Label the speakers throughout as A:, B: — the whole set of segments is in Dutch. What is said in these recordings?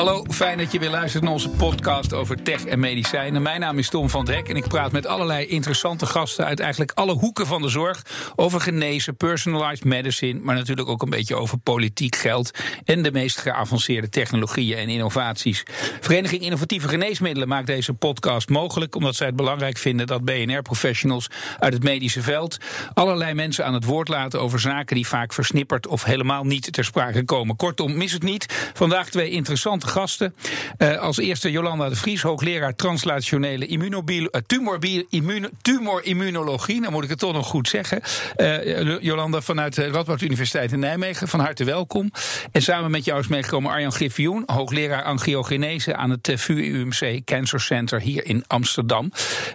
A: Hallo, fijn dat je weer luistert naar onze podcast over tech en medicijnen. Mijn naam is Tom van Drek en ik praat met allerlei interessante gasten uit eigenlijk alle hoeken van de zorg over genezen, personalized medicine, maar natuurlijk ook een beetje over politiek, geld en de meest geavanceerde technologieën en innovaties. Vereniging Innovatieve Geneesmiddelen maakt deze podcast mogelijk omdat zij het belangrijk vinden dat BNR-professionals uit het medische veld allerlei mensen aan het woord laten over zaken die vaak versnipperd of helemaal niet ter sprake komen. Kortom, mis het niet. Vandaag twee interessante gasten. Uh, als eerste Jolanda de Vries, hoogleraar translationele tumorbiel, immuno, tumorimmunologie. Dan moet ik het toch nog goed zeggen. Uh, Jolanda vanuit de Radboud Universiteit in Nijmegen, van harte welkom. En samen met jou is meegekomen Arjan Griffioen, hoogleraar angiogenese aan het VU-UMC Cancer Center hier in Amsterdam.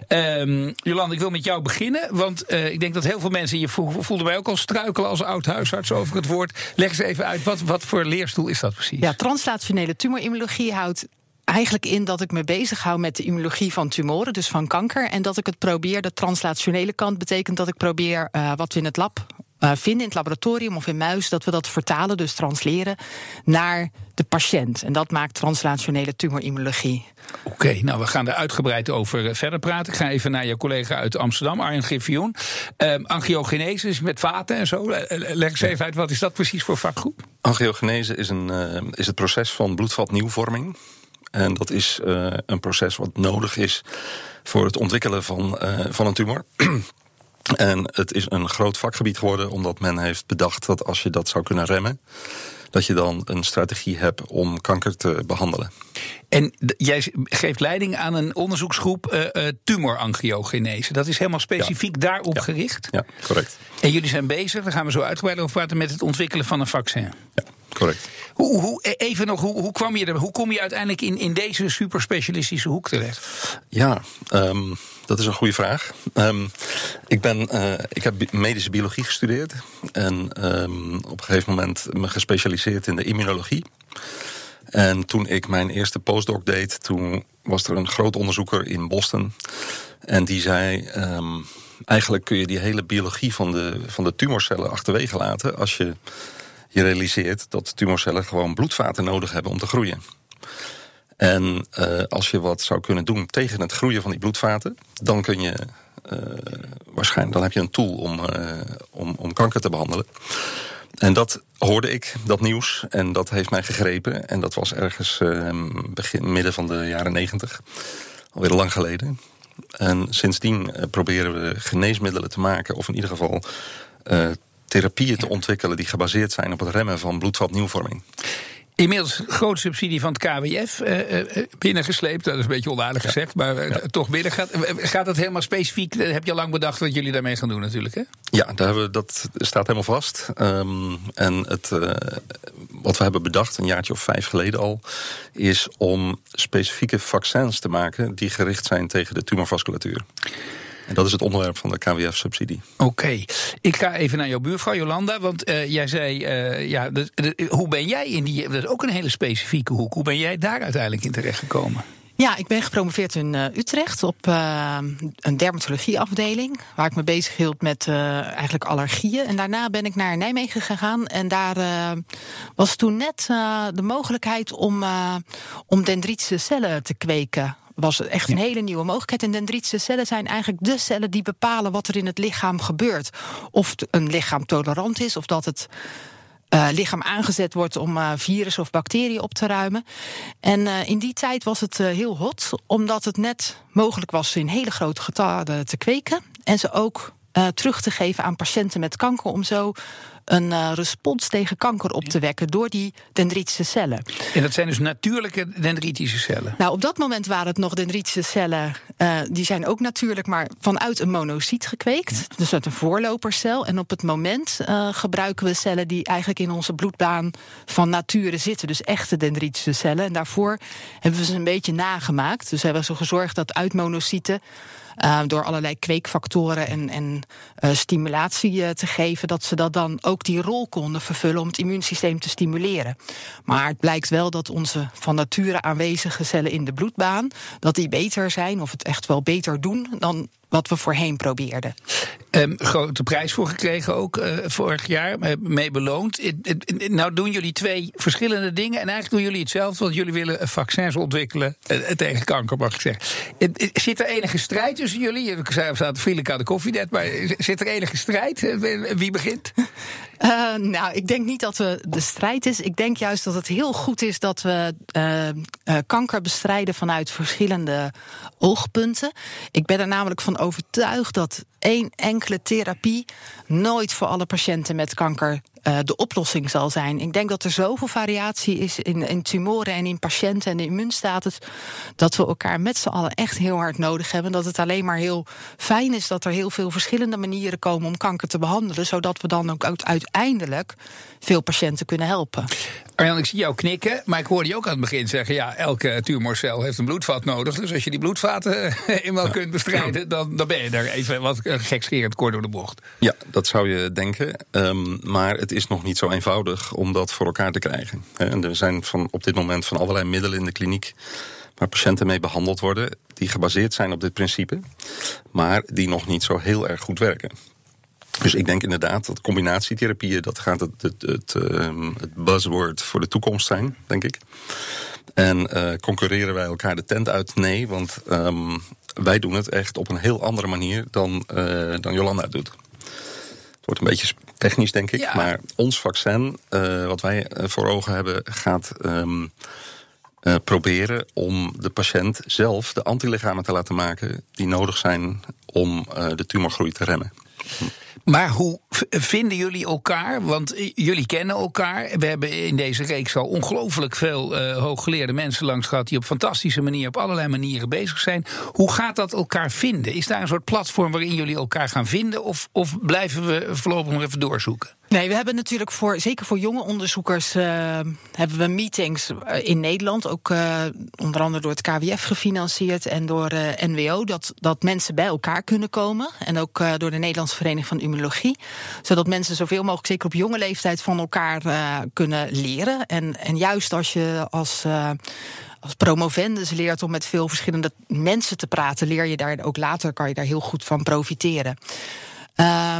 A: Um, Jolanda, ik wil met jou beginnen, want ik denk dat heel veel mensen, je voelde mij ook al struikelen als oud huisarts over het woord. Leg eens even uit, wat, wat voor leerstoel is dat precies?
B: Ja, translationele tumor immunologie houdt eigenlijk in dat ik me bezig hou met de immunologie van tumoren, dus van kanker. En dat ik het probeer, de translationele kant betekent dat ik probeer uh, wat we in het lab vinden, in het laboratorium of in muis, dat we dat vertalen, dus transleren, naar de patiënt. En dat maakt translationele tumorimmunologie.
A: Oké, okay, nou we gaan er uitgebreid over uh, verder praten. Ik ga even naar je collega uit Amsterdam, Arjen Griffioen. Um, angiogenese is met vaten en zo. Leg eens even uit, wat is dat precies voor vakgroep?
C: Angiogenese is, een, uh, is het proces van bloedvatnieuwvorming. En dat is uh, een proces wat nodig is voor het ontwikkelen van, uh, van een tumor. en het is een groot vakgebied geworden omdat men heeft bedacht dat als je dat zou kunnen remmen, dat je dan een strategie hebt om kanker te behandelen.
A: En jij geeft leiding aan een onderzoeksgroep uh, tumorangiogenese. Dat is helemaal specifiek ja. daarop
C: ja.
A: gericht?
C: Ja, correct.
A: En jullie zijn bezig, daar gaan we zo uitgebreid over praten, met het ontwikkelen van een vaccin.
C: Ja, correct.
A: Hoe, hoe, even nog, hoe, hoe kwam je er? Hoe kom je uiteindelijk in, in deze superspecialistische hoek terecht?
C: Ja, um, dat is een goede vraag. Um, ik, ben, uh, ik heb medische biologie gestudeerd. En um, op een gegeven moment me gespecialiseerd in de immunologie. En toen ik mijn eerste postdoc deed, toen was er een groot onderzoeker in Boston. En die zei: um, eigenlijk kun je die hele biologie van de, van de tumorcellen achterwege laten als je je realiseert dat tumorcellen gewoon bloedvaten nodig hebben om te groeien. En uh, als je wat zou kunnen doen tegen het groeien van die bloedvaten, dan kun je uh, waarschijnlijk dan heb je een tool om, uh, om, om kanker te behandelen. En dat hoorde ik, dat nieuws, en dat heeft mij gegrepen. En dat was ergens begin, midden van de jaren negentig, alweer lang geleden. En sindsdien proberen we geneesmiddelen te maken, of in ieder geval therapieën te ontwikkelen die gebaseerd zijn op het remmen van bloedvatnieuwvorming.
A: Inmiddels grote subsidie van het KWF uh, binnengesleept. Dat is een beetje onaardig ja. gezegd, maar uh, ja. toch binnen. Gaat, gaat dat helemaal specifiek? Heb je al lang bedacht wat jullie daarmee gaan doen natuurlijk, hè?
C: Ja, daar hebben we, dat staat helemaal vast. Um, en het, wat we hebben bedacht, een jaartje of vijf geleden al... is om specifieke vaccins te maken die gericht zijn tegen de tumorvasculatuur. En dat is het onderwerp van de KWF-subsidie.
A: Oké. Okay. Ik ga even naar jouw buurvrouw Jolanda. Want uh, jij zei, uh, ja, de, de, hoe ben jij in die... Dat is ook een hele specifieke hoek. Hoe ben jij daar uiteindelijk in terechtgekomen?
B: Ja, ik ben gepromoveerd in uh, Utrecht op uh, een dermatologieafdeling. Waar ik me bezig hield met uh, eigenlijk allergieën. En daarna ben ik naar Nijmegen gegaan. En daar was toen net de mogelijkheid om, om dendritische cellen te kweken was echt een hele nieuwe mogelijkheid. En dendritische cellen zijn eigenlijk de cellen die bepalen wat er in het lichaam gebeurt. Of een lichaam tolerant is, of dat het uh, lichaam aangezet wordt om uh, virussen of bacteriën op te ruimen. En uh, in die tijd was het heel hot, omdat het net mogelijk was in hele grote getallen te kweken. En ze ook terug te geven aan patiënten met kanker, om zo een uh, respons tegen kanker op te wekken door die dendritische cellen.
A: En dat zijn dus natuurlijke dendritische cellen?
B: Nou, op dat moment waren het nog dendritische cellen. Uh, die zijn ook natuurlijk, maar vanuit een monocyt gekweekt. Ja. Dus uit een voorlopercel. En op het moment uh, gebruiken we cellen die eigenlijk in onze bloedbaan van nature zitten. Dus echte dendritische cellen. En daarvoor hebben we ze een beetje nagemaakt. Dus hebben we zo gezorgd dat uit monocyten uh, door allerlei kweekfactoren en, en uh, stimulatie uh, te geven, dat ze dat dan ook die rol konden vervullen om het immuunsysteem te stimuleren. Maar het blijkt wel dat onze van nature aanwezige cellen in de bloedbaan, dat die beter zijn of het echt wel beter doen dan wat we voorheen probeerden.
A: Um, grote prijs voor gekregen ook uh, vorig jaar, mee beloond. nou doen jullie twee verschillende dingen en eigenlijk doen jullie hetzelfde, want jullie willen vaccins ontwikkelen uh, tegen kanker, mag ik zeggen. Zit er enige strijd tussen jullie? Je zaten vriendelijk aan de koffienet, maar zit er enige strijd? Wie begint?
B: Uh, nou, ik denk niet dat we de strijd is. Ik denk juist dat het heel goed is dat we uh, uh, kanker bestrijden vanuit verschillende oogpunten. Ik ben er namelijk van overtuigd dat één enkele therapie nooit voor alle patiënten met kanker uh, de oplossing zal zijn. Ik denk dat er zoveel variatie is in, in tumoren en in patiënten en de immuunstatus. dat we elkaar met z'n allen echt heel hard nodig hebben. Dat het alleen maar heel fijn is dat er heel veel verschillende manieren komen om kanker te behandelen. zodat we dan ook uiteindelijk veel patiënten kunnen helpen.
A: Arjan, ik zie jou knikken, maar ik hoorde je ook aan het begin zeggen: ja, elke tumorcel heeft een bloedvat nodig. Dus als je die bloedvaten eenmaal kunt bestrijden, dan, dan ben je er even wat gekscherend kort door de bocht.
C: Ja, dat zou je denken. Um, maar het is nog niet zo eenvoudig om dat voor elkaar te krijgen. En er zijn van, op dit moment van allerlei middelen in de kliniek waar patiënten mee behandeld worden, die gebaseerd zijn op dit principe, maar die nog niet zo heel erg goed werken. Dus ik denk inderdaad dat combinatietherapieën, dat gaat het, het, het, ehm, buzzword voor de toekomst zijn, denk ik. En uh, concurreren wij elkaar de tent uit? Nee, want um, wij doen het echt op een heel andere manier dan, uh, dan Jolanda doet. Het wordt een beetje technisch, denk ik. Ja. Maar ons vaccin, uh, wat wij voor ogen hebben, gaat um, proberen om de patiënt zelf de antilichamen te laten maken die nodig zijn om de tumorgroei te remmen.
A: Maar hoe vinden jullie elkaar? Want jullie kennen elkaar. We hebben in deze reeks al ongelooflijk veel uh, hooggeleerde mensen langs gehad... die op fantastische manier, op allerlei manieren bezig zijn. Hoe gaat dat elkaar vinden? Is daar een soort platform waarin jullie elkaar gaan vinden? Of, of blijven we voorlopig nog even doorzoeken?
B: Nee, we hebben natuurlijk voor, zeker voor jonge onderzoekers, uh, hebben we meetings in Nederland, ook onder andere door het KWF gefinancierd en door NWO, dat, dat mensen bij elkaar kunnen komen. En ook door de Nederlandse Vereniging van Zodat mensen zoveel mogelijk, zeker op jonge leeftijd, van elkaar kunnen leren. En, en juist als je als als promovendus leert om met veel verschillende mensen te praten, leer je daar ook later, kan je daar heel goed van profiteren. Uh,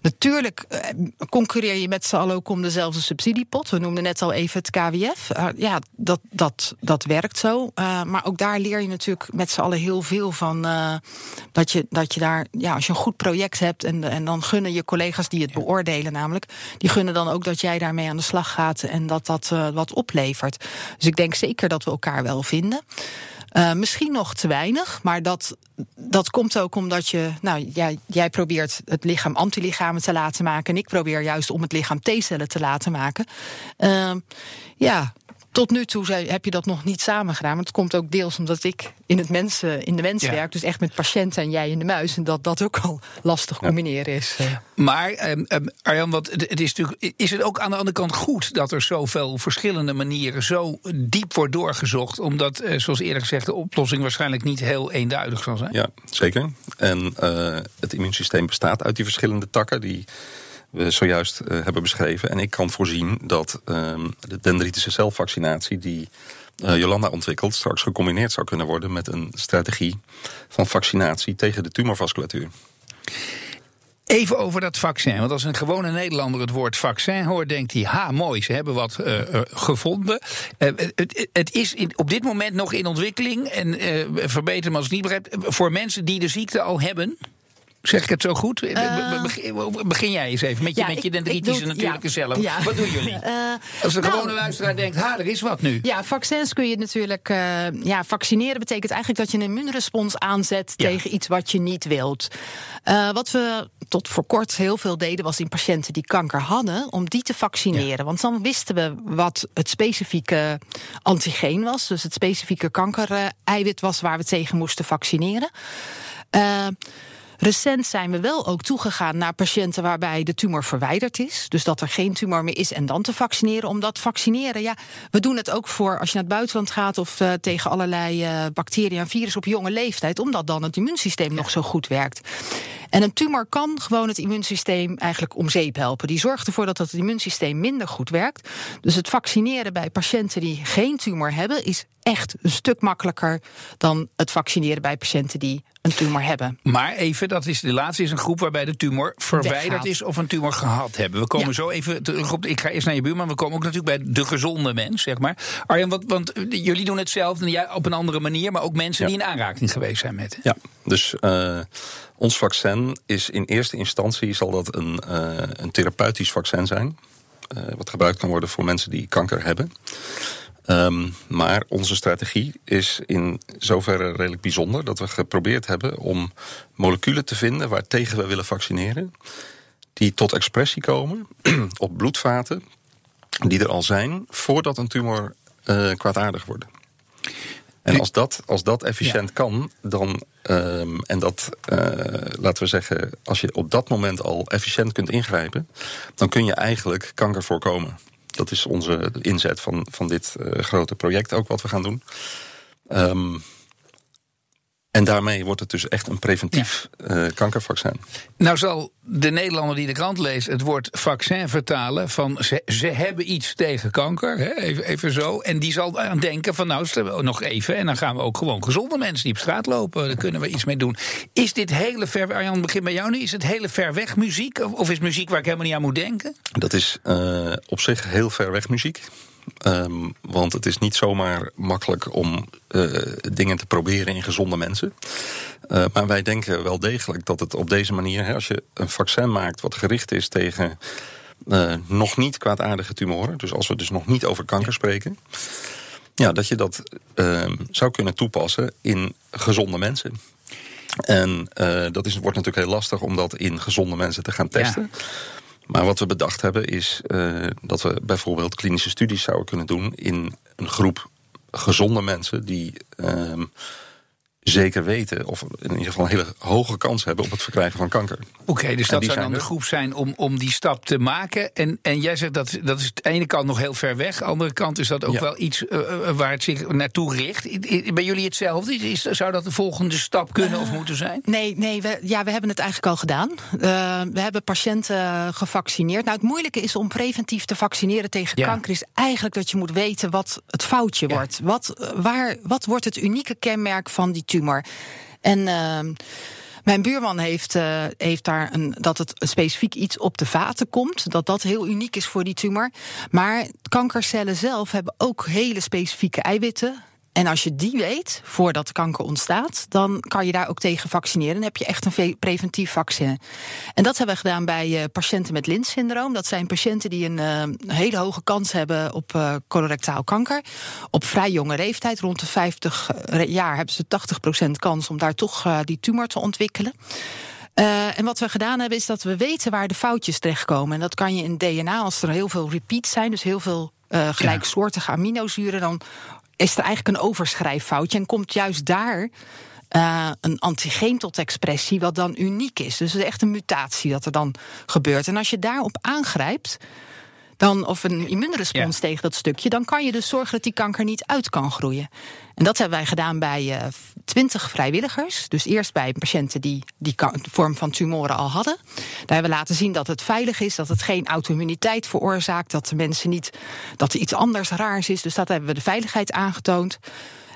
B: natuurlijk uh, concurreer je met z'n allen ook om dezelfde subsidiepot. We noemden net al even het KWF. Uh, ja, dat, dat, dat werkt zo. Uh, maar ook daar leer je natuurlijk met z'n allen heel veel van. dat, je, dat je daar, ja, als je een goed project hebt en, en dan gunnen je collega's die het ja. beoordelen, namelijk, die gunnen dan ook dat jij daarmee aan de slag gaat en dat dat wat oplevert. Dus ik denk zeker dat we elkaar wel vinden. Uh, misschien nog te weinig, maar dat, dat komt ook omdat je, nou, jij, jij probeert het lichaam antilichamen te laten maken. En ik probeer juist om het lichaam T-cellen te laten maken. Uh, ja, tot nu toe heb je dat nog niet samen gedaan. Maar het komt ook deels omdat ik in, het mensen, in de mens ja. werk. Dus echt met patiënten en jij in de muis. En dat dat ook al lastig combineren is.
A: Maar um, Arjan, wat, het is, natuurlijk, is het ook aan de andere kant goed... dat er zoveel verschillende manieren zo diep wordt doorgezocht? Omdat, uh, zoals eerder gezegd, de oplossing waarschijnlijk niet heel eenduidig zal zijn.
C: Ja, zeker. En uh, het immuunsysteem bestaat uit die verschillende takken... die we zojuist uh, hebben beschreven. En ik kan voorzien dat uh, de dendritische celvaccinatie die uh, Jolanda ontwikkelt, straks gecombineerd zou kunnen worden met een strategie van vaccinatie tegen de tumorvasculatuur.
A: Even over dat vaccin. Want als een gewone Nederlander het woord vaccin hoort, denkt hij: ha, mooi, ze hebben wat uh, gevonden. Het, het, is op dit moment nog in ontwikkeling. En verbeter me als het niet. Voor mensen die de ziekte al hebben. Zeg ik het zo goed? Uh, begin, jij eens even met je, ja, met je dendritische natuurlijke ja. Ja. Wat doen jullie? Uh, Als een nou, gewone luisteraar denkt, ha, er is wat nu.
B: Ja, vaccins kun je natuurlijk... Uh, ja, vaccineren betekent eigenlijk dat je een immuunrespons aanzet... tegen iets wat je niet wilt. wat we tot voor kort heel veel deden... was in patiënten die kanker hadden... om die te vaccineren. Want dan wisten we wat het specifieke antigeen was. Dus het specifieke kanker-eiwit was... waar we tegen moesten vaccineren. Recent zijn we wel ook toegegaan naar patiënten waarbij de tumor verwijderd is. Dus dat er geen tumor meer is en dan te vaccineren. Omdat vaccineren, ja, we doen het ook voor als je naar het buitenland gaat of uh, tegen allerlei uh, bacteriën en virussen op jonge leeftijd. Omdat dan het immuunsysteem nog zo goed werkt. En een tumor kan gewoon het immuunsysteem eigenlijk om zeep helpen. Die zorgt ervoor dat het immuunsysteem minder goed werkt. Dus het vaccineren bij patiënten die geen tumor hebben, is echt een stuk makkelijker dan het vaccineren bij patiënten die een tumor hebben.
A: Maar even, dat is de laatste is een groep waarbij de tumor verwijderd
B: Weggaat.
A: is of een tumor gehad hebben. We komen
B: Ja.
A: zo even terug op. Ik ga eerst naar je buurman. We komen ook natuurlijk bij de gezonde mens, zeg maar. Arjan, wat, want eh, jullie doen hetzelfde, en jij op een andere manier, maar ook mensen
C: Ja.
A: die in aanraking geweest zijn met.
C: Ja, dus eh, ons vaccin is in eerste instantie zal dat een, eh, een therapeutisch vaccin zijn. eh, wat gebruikt kan worden voor mensen die kanker hebben. Ehm, maar onze strategie is in zoverre redelijk bijzonder dat we geprobeerd hebben om moleculen te vinden waartegen we willen vaccineren. Die tot expressie komen op bloedvaten die er al zijn voordat een tumor eh, kwaadaardig wordt. En als dat, als dat efficiënt kan, dan. ehm, en dat, eh, laten we zeggen, als je op dat moment al efficiënt kunt ingrijpen, dan kun je eigenlijk kanker voorkomen. Dat is onze inzet van, van dit eh, grote project ook wat we gaan doen. Ehm, en daarmee wordt het dus echt een preventief eh, kankervaccin.
A: Nou zal de Nederlander die de krant leest het woord vaccin vertalen van ze, ze hebben iets tegen kanker, hè, even, even zo. En die zal aan denken van nou nog even en dan gaan we ook gewoon gezonde mensen die op straat lopen, daar kunnen we iets mee doen. Is dit hele ver, Arjan, begin bij jou nu, is het hele ver weg muziek of, of is muziek waar ik helemaal niet aan moet denken?
C: Dat is eh, op zich heel ver weg muziek. Ehm, want het is niet zomaar makkelijk om eh, dingen te proberen in gezonde mensen. Eh, maar wij denken wel degelijk dat het op deze manier, hè, als je een vaccin maakt wat gericht is tegen eh, nog niet kwaadaardige tumoren, dus als we dus nog niet over kanker spreken, ja, dat je dat ehm, zou kunnen toepassen in gezonde mensen. En dat is, wordt natuurlijk heel lastig om dat in gezonde mensen te gaan testen. Maar wat we bedacht hebben is eh, dat we bijvoorbeeld klinische studies zouden kunnen doen in een groep gezonde mensen die ehm, zeker weten, of in ieder geval een hele hoge kans hebben op het verkrijgen van kanker.
A: Oké, dus
C: En
A: dat zou dan de groep zijn om, om die stap te maken. En, en jij zegt dat dat is de ene kant nog heel ver weg. De andere kant is dat ook
C: Ja.
A: wel iets eh, eh, waar het zich naartoe richt. Bij jullie hetzelfde? Is, zou dat de volgende stap kunnen of moeten zijn?
B: Nee, nee we, ja, we hebben het eigenlijk al gedaan. Eh, we hebben patiënten gevaccineerd. Nou, het moeilijke is om preventief te vaccineren tegen
A: Ja.
B: kanker... is eigenlijk dat je moet weten wat het foutje
A: Ja.
B: wordt. Wat, eh, waar, wat wordt het unieke kenmerk van die tumor? En... ehm, mijn buurman heeft, eh, heeft daar een, dat het specifiek iets op de vaten komt. Dat dat heel uniek is voor die tumor. Maar kankercellen zelf hebben ook hele specifieke eiwitten. En als je die weet, voordat kanker ontstaat, dan kan je daar ook tegen vaccineren. Dan heb je echt een ve- preventief vaccin. En dat hebben we gedaan bij eh, patiënten met Lint-syndroom. Dat zijn patiënten die een eh, hele hoge kans hebben op eh, colorectaal kanker. Op vrij jonge leeftijd, rond de 50 jaar, hebben ze 80% kans om daar toch die tumor te ontwikkelen. En wat we gedaan hebben, is dat we weten waar de foutjes terechtkomen. En dat kan je in DNA, als er heel veel repeats zijn, dus heel veel eh, gelijksoortige aminozuren, dan is er eigenlijk een overschrijffoutje. En komt juist daar eh, een antigeen tot expressie, wat dan uniek is. Dus het is echt een mutatie dat er dan gebeurt. En als je daarop aangrijpt, dan, of een immuunrespons
A: Ja.
B: tegen dat stukje, dan kan je dus zorgen dat die kanker niet uit kan groeien. En dat hebben wij gedaan bij eh 20 vrijwilligers. Dus eerst bij patiënten die die vorm van tumoren al hadden. Daar hebben we laten zien dat het veilig is, dat het geen auto-immuniteit veroorzaakt, dat de mensen niet dat er iets anders raars is. Dus dat hebben we de veiligheid aangetoond.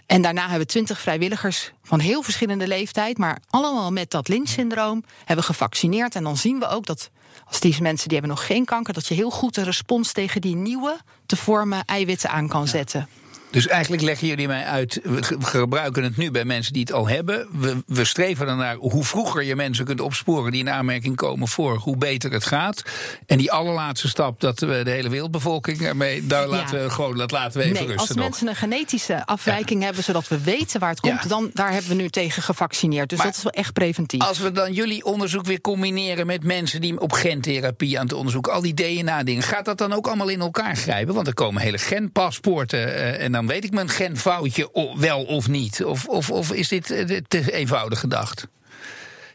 B: En daarna hebben we twintig vrijwilligers van heel verschillende leeftijd, maar allemaal met dat Lynch-syndroom, hebben gevaccineerd. En dan zien we ook dat als deze mensen die hebben nog geen kanker, dat je heel goed een respons tegen die nieuwe te vormen eiwitten aan kan zetten.
A: Dus eigenlijk leggen jullie mij uit, we ge- we gebruiken het nu bij mensen die het al hebben. We, we streven ernaar hoe vroeger je mensen kunt opsporen die in aanmerking komen voor, hoe beter het gaat. En die allerlaatste stap, dat we de hele wereldbevolking ermee, daar laten we gewoon, dat laten we even
B: nee,
A: rusten
B: als
A: nog.
B: mensen een genetische afwijking hebben, zodat we weten waar het komt,
A: Ja.
B: dan daar hebben we nu tegen gevaccineerd. Dus
A: Maar
B: dat is wel echt preventief.
A: Als we dan jullie onderzoek weer combineren met mensen die op gentherapie aan het onderzoeken, al die DNA-dingen, gaat dat dan ook allemaal in elkaar grijpen? Want er komen hele genpaspoorten eh, en dan weet ik mijn genfoutje wel of niet. Of, of, of is dit eh, te eenvoudig gedacht?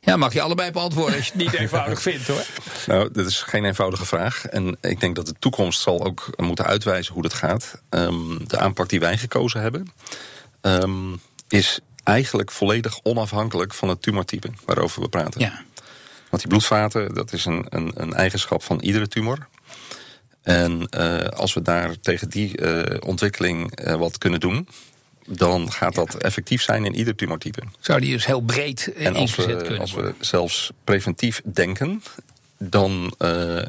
A: Ja, mag je allebei beantwoorden als je het niet eenvoudig vindt hoor.
C: Nou, dit is geen eenvoudige vraag. En ik denk dat de toekomst zal ook moeten uitwijzen hoe dat gaat. Ehm, de aanpak die wij gekozen hebben, ehm, is eigenlijk volledig onafhankelijk van het tumortype waarover we praten.
A: Ja.
C: Want die bloedvaten, dat is een, een, een eigenschap van iedere tumor. En uh, als we daar tegen die uh, ontwikkeling uh, wat kunnen doen, dan gaat dat effectief zijn in ieder tumortype.
A: Zou die dus heel breed
C: en als we,
A: kunnen
C: als we zelfs preventief denken, dan,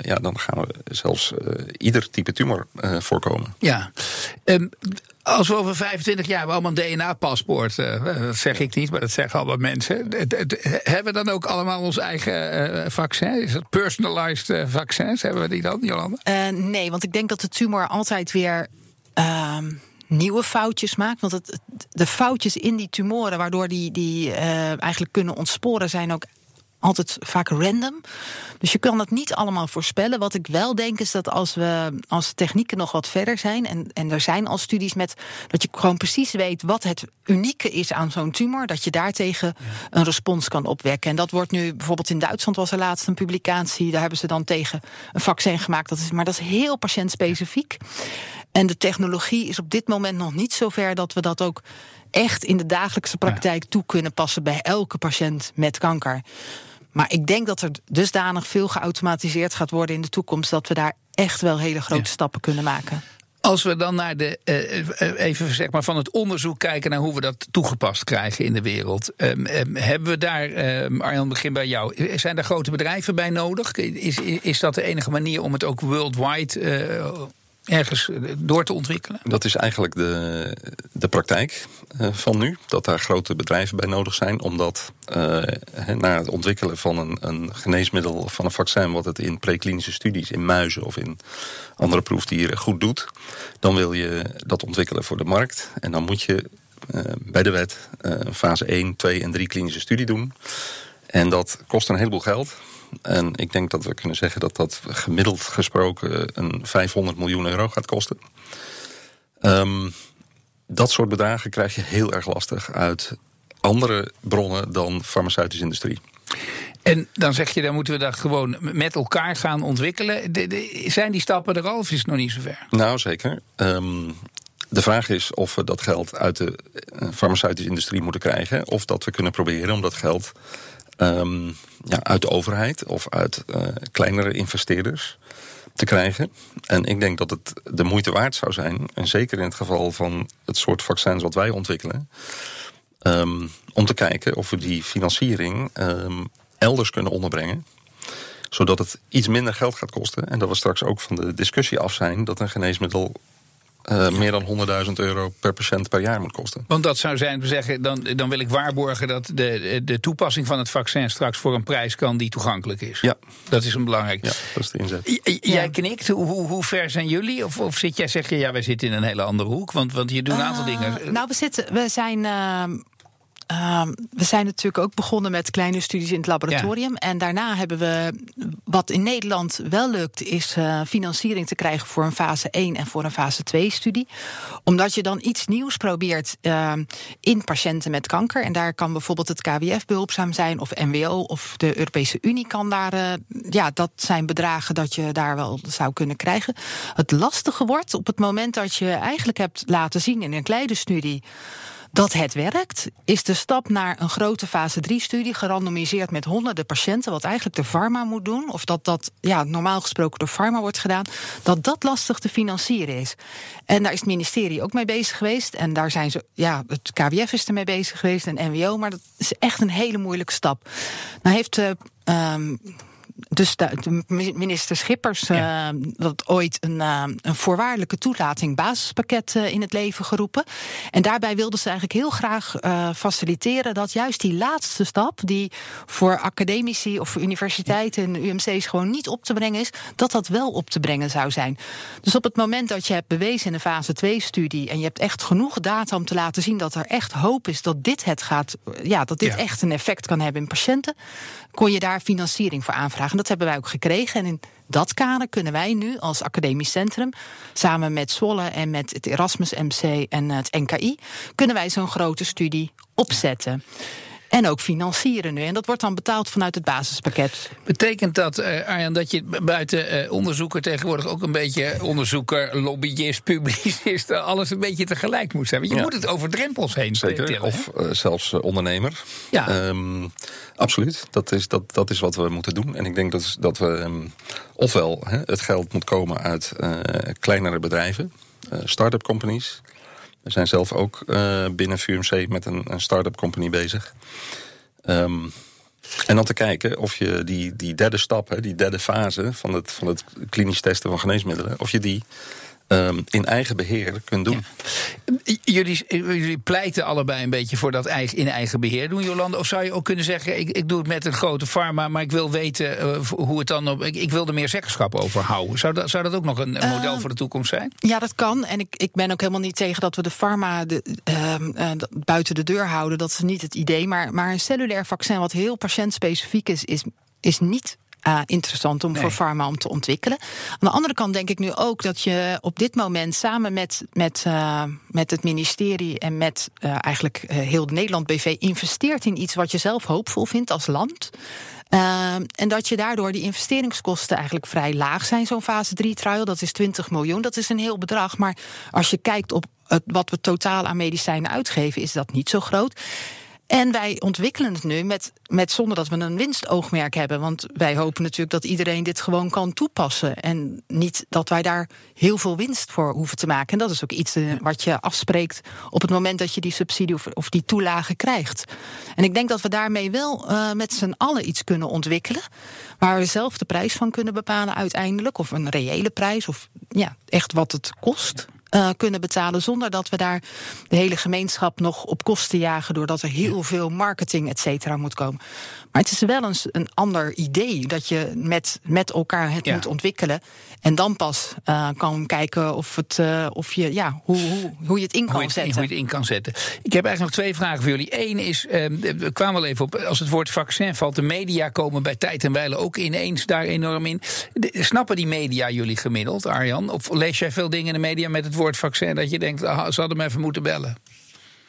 C: ja, dan gaan we zelfs ieder type tumor voorkomen.
A: Ja. Um, als we over 25 jaar allemaal een DNA-paspoort, uh, dat zeg ik niet, maar dat zeggen allemaal mensen. Hebben we dan ook allemaal ons eigen uh, vaccin? Is het personalized uh, vaccins? Hebben we die dan, Jolanda?
B: nee, want ik denk dat de tumor altijd weer ehm, nieuwe foutjes maakt. Want het, de foutjes in die tumoren, waardoor die, die eigenlijk kunnen ontsporen, zijn ook altijd vaak random. Dus je kan dat niet allemaal voorspellen. Wat ik wel denk is dat als we als technieken nog wat verder zijn, en, en er zijn al studies met dat je gewoon precies weet wat het unieke is aan zo'n tumor, dat je daartegen een respons kan opwekken. En dat wordt nu bijvoorbeeld in Duitsland was er laatst een publicatie, daar hebben ze dan tegen een vaccin gemaakt. Dat is, maar dat is heel patiëntspecifiek. En de technologie is op dit moment nog niet zo ver dat we dat ook echt in de dagelijkse praktijk toe kunnen passen bij elke patiënt met kanker. Maar ik denk dat er dusdanig veel geautomatiseerd gaat worden in de toekomst dat we daar echt wel hele grote ja. stappen kunnen maken.
A: Als we dan naar de, uh, even zeg maar van het onderzoek kijken naar hoe we dat toegepast krijgen in de wereld. Um, um, hebben we daar, um, Arjan, begin bij jou. Zijn er grote bedrijven bij nodig? Is, is dat de enige manier om het ook worldwide uh, ergens door te ontwikkelen?
C: Dat is eigenlijk de, de praktijk uh, van nu. Dat daar grote bedrijven bij nodig zijn. Omdat uh, na het ontwikkelen van een, een geneesmiddel of van een vaccin... wat het in preklinische studies, in muizen of in andere proefdieren goed doet... dan wil je dat ontwikkelen voor de markt. En dan moet je uh, bij de wet fase 1, 2 en 3 klinische studie doen. En dat kost een heleboel geld... En ik denk dat we kunnen zeggen dat dat gemiddeld gesproken een 500 miljoen euro gaat kosten. Um, dat soort bedragen krijg je heel erg lastig uit andere bronnen dan farmaceutische industrie.
A: En dan zeg je, dan moeten we dat gewoon met elkaar gaan ontwikkelen. De, de, zijn die stappen er al of is het nog niet zover?
C: Nou, zeker. Um, de vraag is of we dat geld uit de farmaceutische industrie moeten krijgen. Of dat we kunnen proberen om dat geld um, ja, uit de overheid of uit uh, kleinere investeerders te krijgen. En ik denk dat het de moeite waard zou zijn, en zeker in het geval van het soort vaccins wat wij ontwikkelen, um, om te kijken of we die financiering um, elders kunnen onderbrengen zodat het iets minder geld gaat kosten. En dat we straks ook van de discussie af zijn dat een geneesmiddel uh, meer dan 100.000 euro per patiënt per jaar moet kosten.
A: Want dat zou zijn, we zeggen, dan, dan wil ik waarborgen dat de, de toepassing van het vaccin straks voor een prijs kan die toegankelijk is.
C: Ja.
A: Dat is een belangrijk.
C: Ja, dat is de inzet.
A: J jij ja. knikt. Hoe, hoe, hoe, ver zijn jullie? Of, of zit jij, zeg je, ja, wij zitten in een hele andere hoek? Want, want je doet een aantal uh, dingen.
B: Nou, we, zitten, we zijn. Uh, Uh, we zijn natuurlijk ook begonnen met kleine studies in het laboratorium. Ja. En daarna hebben we, wat in Nederland wel lukt, is uh, financiering te krijgen voor een fase 1 en voor een fase 2 studie. Omdat je dan iets nieuws probeert uh, in patiënten met kanker. En daar kan bijvoorbeeld het KWF behulpzaam zijn, of NWO, of de Europese Unie kan daar. eh, ja, dat zijn bedragen dat je daar wel zou kunnen krijgen. Het lastige wordt op het moment dat je eigenlijk hebt laten zien in een kleine studie dat het werkt, is de stap naar een grote fase 3-studie, gerandomiseerd met honderden patiënten, wat eigenlijk de pharma moet doen, of dat dat ja, normaal gesproken door pharma wordt gedaan, dat dat lastig te financieren is. En daar is het ministerie ook mee bezig geweest. En daar zijn ze, ja, het KWF is ermee bezig geweest en NWO, maar dat is echt een hele moeilijke stap. Nou heeft. Uh, dus de, minister Schippers ja. uh, dat ooit een, uh, een voorwaardelijke toelating basispakket uh, in het leven geroepen. En daarbij wilden ze eigenlijk heel graag faciliteren dat juist die laatste stap, die voor academici of voor universiteiten en UMC's gewoon niet op te brengen is, dat dat wel op te brengen zou zijn. Dus op het moment dat je hebt bewezen in een fase 2-studie en je hebt echt genoeg data om te laten zien dat er echt hoop is dat dit het gaat, ja, dat dit ja. echt een effect kan hebben in patiënten, kon je daar financiering voor aanvragen. En dat hebben wij ook gekregen. En in dat kader kunnen wij nu als academisch centrum, samen met Zwolle en met het Erasmus MC en het NKI, kunnen wij zo'n grote studie opzetten. En ook financieren nu. En dat wordt dan betaald vanuit het basispakket.
A: Betekent dat, uh, Arjan, dat je buiten uh, onderzoeker tegenwoordig ook een beetje onderzoeker, lobbyist, publicist, alles een beetje tegelijk moet zijn? Want je moet het over drempels heen
C: Zeker,
A: tillen,
C: of uh, zelfs ondernemer. Ja. Um, absoluut, dat is, dat, dat is wat we moeten doen. En ik denk dat, dat we um, ofwel hè, het geld moet komen uit kleinere bedrijven, start-up companies. We zijn zelf ook uh, binnen VUMC met een, een start-up company bezig. Um, en dan te kijken of je die, die derde stap, hè, die derde fase van het, van het klinisch testen van geneesmiddelen, of je die um, in eigen beheer kunt doen.
A: Ja. Jullie, jullie, pleiten allebei een beetje voor dat eigen, in eigen beheer doen, Jolande. Of zou je ook kunnen zeggen: ik, ik doe het met een grote pharma, maar ik wil weten uh, hoe het dan op. Ik, ik, wil er meer zeggenschap over houden. Zou dat, zou dat ook nog een, een model uh, voor de toekomst zijn?
B: Ja, dat kan. En ik, ik ben ook helemaal niet tegen dat we de pharma de, uh, buiten de deur houden. Dat is niet het idee. Maar, maar een cellulair vaccin, wat heel patiëntspecifiek is, is, is niet uh, interessant om nee. voor pharma om te ontwikkelen. Aan de andere kant denk ik nu ook dat je op dit moment samen met, met, uh, met het ministerie en met uh, eigenlijk heel Nederland BV investeert in iets wat je zelf hoopvol vindt als land. en dat je daardoor die investeringskosten eigenlijk vrij laag zijn, zo'n fase 3 trial. Dat is 20 miljoen. Dat is een heel bedrag. Maar als je kijkt op wat we totaal aan medicijnen uitgeven, is dat niet zo groot. En wij ontwikkelen het nu met, met zonder dat we een winstoogmerk hebben. Want wij hopen natuurlijk dat iedereen dit gewoon kan toepassen. En niet dat wij daar heel veel winst voor hoeven te maken. En dat is ook iets uh, wat je afspreekt op het moment dat je die subsidie of, of die toelage krijgt. En ik denk dat we daarmee wel uh, met z'n allen iets kunnen ontwikkelen. Waar we zelf de prijs van kunnen bepalen uiteindelijk. Of een reële prijs. Of ja, echt wat het kost uh, kunnen betalen. Zonder dat we daar de hele gemeenschap nog op kosten jagen. Doordat er heel veel marketing, et cetera, moet komen. Maar het is wel eens een ander idee. Dat je met, met elkaar het ja. moet ontwikkelen. En dan pas uh, kan kijken of, het, uh, of je, ja, hoe, hoe, hoe je het in kan
A: hoe
B: zetten.
A: Hoe je het in kan zetten. Ik heb eigenlijk nog twee vragen voor jullie. Eén is, uh, we kwamen wel even op, als het woord vaccin valt, de media komen bij tijd en wijle ook ineens daar enorm in. De, snappen die media jullie gemiddeld, Arjan? Of lees jij veel dingen in de media met het woord vaccin dat je denkt, ah, ze hadden me even moeten bellen?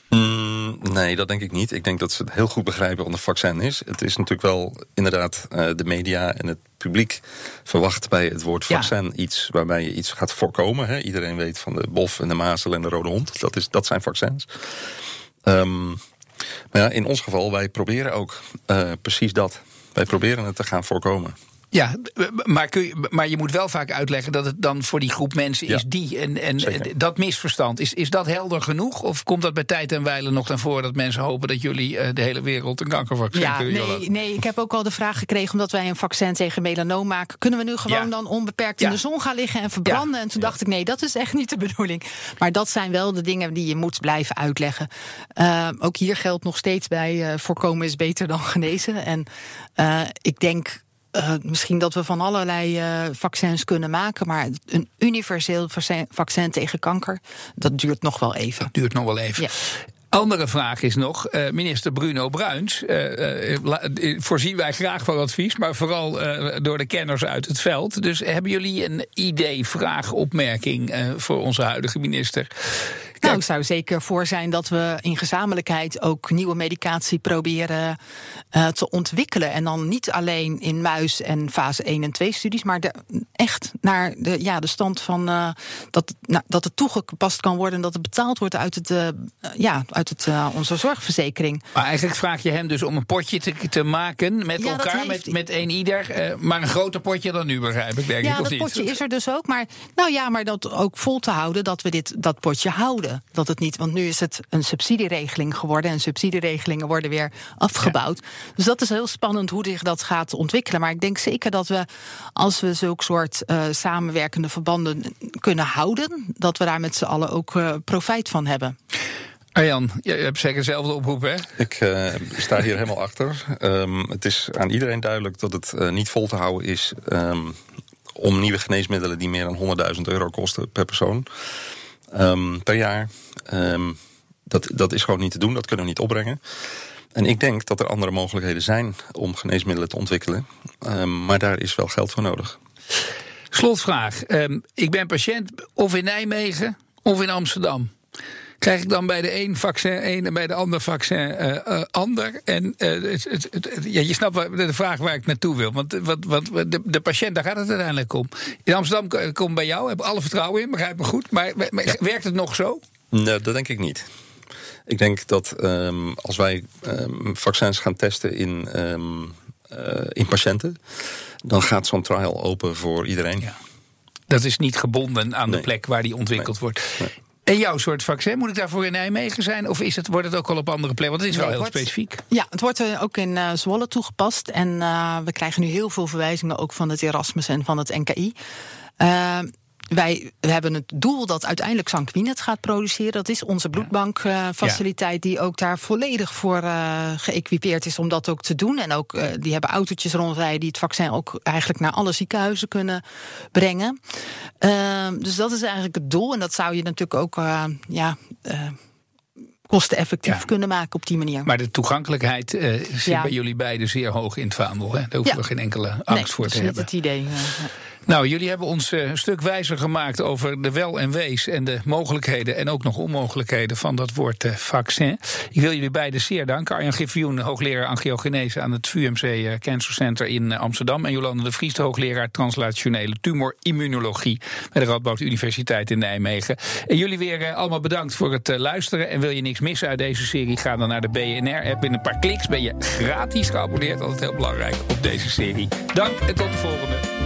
C: Mm, nee, dat denk ik niet. Ik denk dat ze het heel goed begrijpen wat een vaccin is. Het is natuurlijk wel inderdaad uh, de media en het publiek verwacht bij het woord vaccin ja. iets waarbij je iets gaat voorkomen. Hè. Iedereen weet van de bof en de mazel en de rode hond. Dat, is, dat zijn vaccins. Um, maar ja, in ons geval, wij proberen ook uh, precies dat. Wij proberen het te gaan voorkomen.
A: Ja, maar, kun je, maar je moet wel vaak uitleggen dat het dan voor die groep mensen is die. En, en dat misverstand, is, is dat helder genoeg? Of komt dat bij tijd en wijle nog dan voor dat mensen hopen dat jullie uh, de hele wereld een kankervaccin
B: ja,
A: kunnen
B: nee, nee, ik heb ook al de vraag gekregen, omdat wij een vaccin tegen melanoom maken. Kunnen we nu gewoon ja. dan onbeperkt in de zon gaan liggen en verbranden? En toen dacht ik, nee, dat is echt niet de bedoeling. Maar dat zijn wel de dingen die je moet blijven uitleggen. Uh, ook hier geldt nog steeds bij: uh, voorkomen is beter dan genezen. En ik denk uh, misschien dat we van allerlei uh, vaccins kunnen maken, maar een universeel vaccin tegen kanker, dat duurt nog wel even.
A: Dat duurt nog wel even. Ja. Andere vraag is nog, uh, minister Bruno Bruins. Voorzien wij graag van advies, maar vooral door de kenners uit het veld. Dus hebben jullie een idee, vraag, opmerking voor onze huidige minister?
B: Nou, ik zou zeker voor zijn dat we in gezamenlijkheid ook nieuwe medicatie proberen uh, te ontwikkelen. En dan niet alleen in muis en fase 1 en 2 studies, maar de, echt naar de, ja, de stand van uh, dat, nou, dat het toegepast kan worden en dat het betaald wordt uit, het, uh, ja, uit het, onze zorgverzekering.
A: Maar eigenlijk vraag je hem dus om een potje te, te maken met ja, elkaar, met, met een ieder. maar een groter potje dan nu, begrijp ik, denk
B: ja,
A: ik. Of
B: dat potje is er dus ook. Maar, nou ja, maar dat ook vol te houden dat we dit, dat potje houden. Dat het niet, want nu is het een subsidieregeling geworden en subsidieregelingen worden weer afgebouwd. Ja. Dus dat is heel spannend hoe zich dat gaat ontwikkelen. Maar ik denk zeker dat we, als we zulke soort uh, samenwerkende verbanden kunnen houden, dat we daar met z'n allen ook uh, profijt van hebben.
A: Arjan, je hebt zeker dezelfde oproep, hè?
C: Ik uh, sta hier helemaal achter. Um, het is aan iedereen duidelijk dat het uh, niet vol te houden is um, om nieuwe geneesmiddelen die meer dan 100.000 euro kosten per persoon um, per jaar. Um, dat, dat is gewoon niet te doen, dat kunnen we niet opbrengen. En ik denk dat er andere mogelijkheden zijn om geneesmiddelen te ontwikkelen. Um, maar daar is wel geld voor nodig.
A: Slotvraag. ik ben patiënt of in Nijmegen of in Amsterdam. Krijg ik dan bij de een vaccin één en bij de ander vaccin uh, ander? En uh, het, het, het, ja, je snapt de vraag waar ik naartoe wil. Want wat, wat, de, de patiënt, daar gaat het uiteindelijk om. In Amsterdam komt bij jou, heb alle vertrouwen in, begrijp me goed. Maar, maar werkt het nog zo?
C: Nee, dat denk ik niet. Ik denk dat um, als wij um, vaccins gaan testen in, um, uh, in patiënten, dan gaat zo'n trial open voor iedereen. Ja.
A: Dat is niet gebonden aan nee. de plek waar die ontwikkeld nee. wordt. Nee. En jouw soort vaccin, moet ik daarvoor in Nijmegen zijn? Of is het, wordt het ook al op andere plekken? Want het is wel heel
B: wordt,
A: specifiek.
B: Ja, het wordt uh, ook in uh, Zwolle toegepast. En uh, we krijgen nu heel veel verwijzingen ook van het Erasmus en van het NKI. Wij we hebben het doel dat uiteindelijk Sanquin het gaat produceren. Dat is onze bloedbankfaciliteit, uh, die ook daar volledig voor uh, geëquipeerd is om dat ook te doen. En ook uh, die hebben autootjes rondrijden die het vaccin ook eigenlijk naar alle ziekenhuizen kunnen brengen. dus dat is eigenlijk het doel. En dat zou je natuurlijk ook ja kosteneffectief ja. kunnen maken op die manier.
A: Maar de toegankelijkheid uh, zit ja. bij jullie beiden zeer hoog in het vaandel. Hè? Daar hoeven ja. we geen enkele angst
B: nee,
A: voor te
B: dat is
A: hebben.
B: het idee. Uh,
A: nou, jullie hebben ons uh, een stuk wijzer gemaakt over de wel en wees en de mogelijkheden en ook nog onmogelijkheden van dat woord uh, vaccin. Ik wil jullie beiden zeer danken. Arjan Griffioen, hoogleraar angiogenese aan het VUMC uh, Cancer Center in Amsterdam. En Jolande de Vries, hoogleraar translationele tumorimmunologie bij de Radboud Universiteit in Nijmegen. En jullie weer allemaal bedankt voor het luisteren. En wil je niks missen uit deze serie, ga dan naar de BNR-app. In een paar kliks ben je gratis geabonneerd. Altijd heel belangrijk op deze serie. Dank en tot de volgende.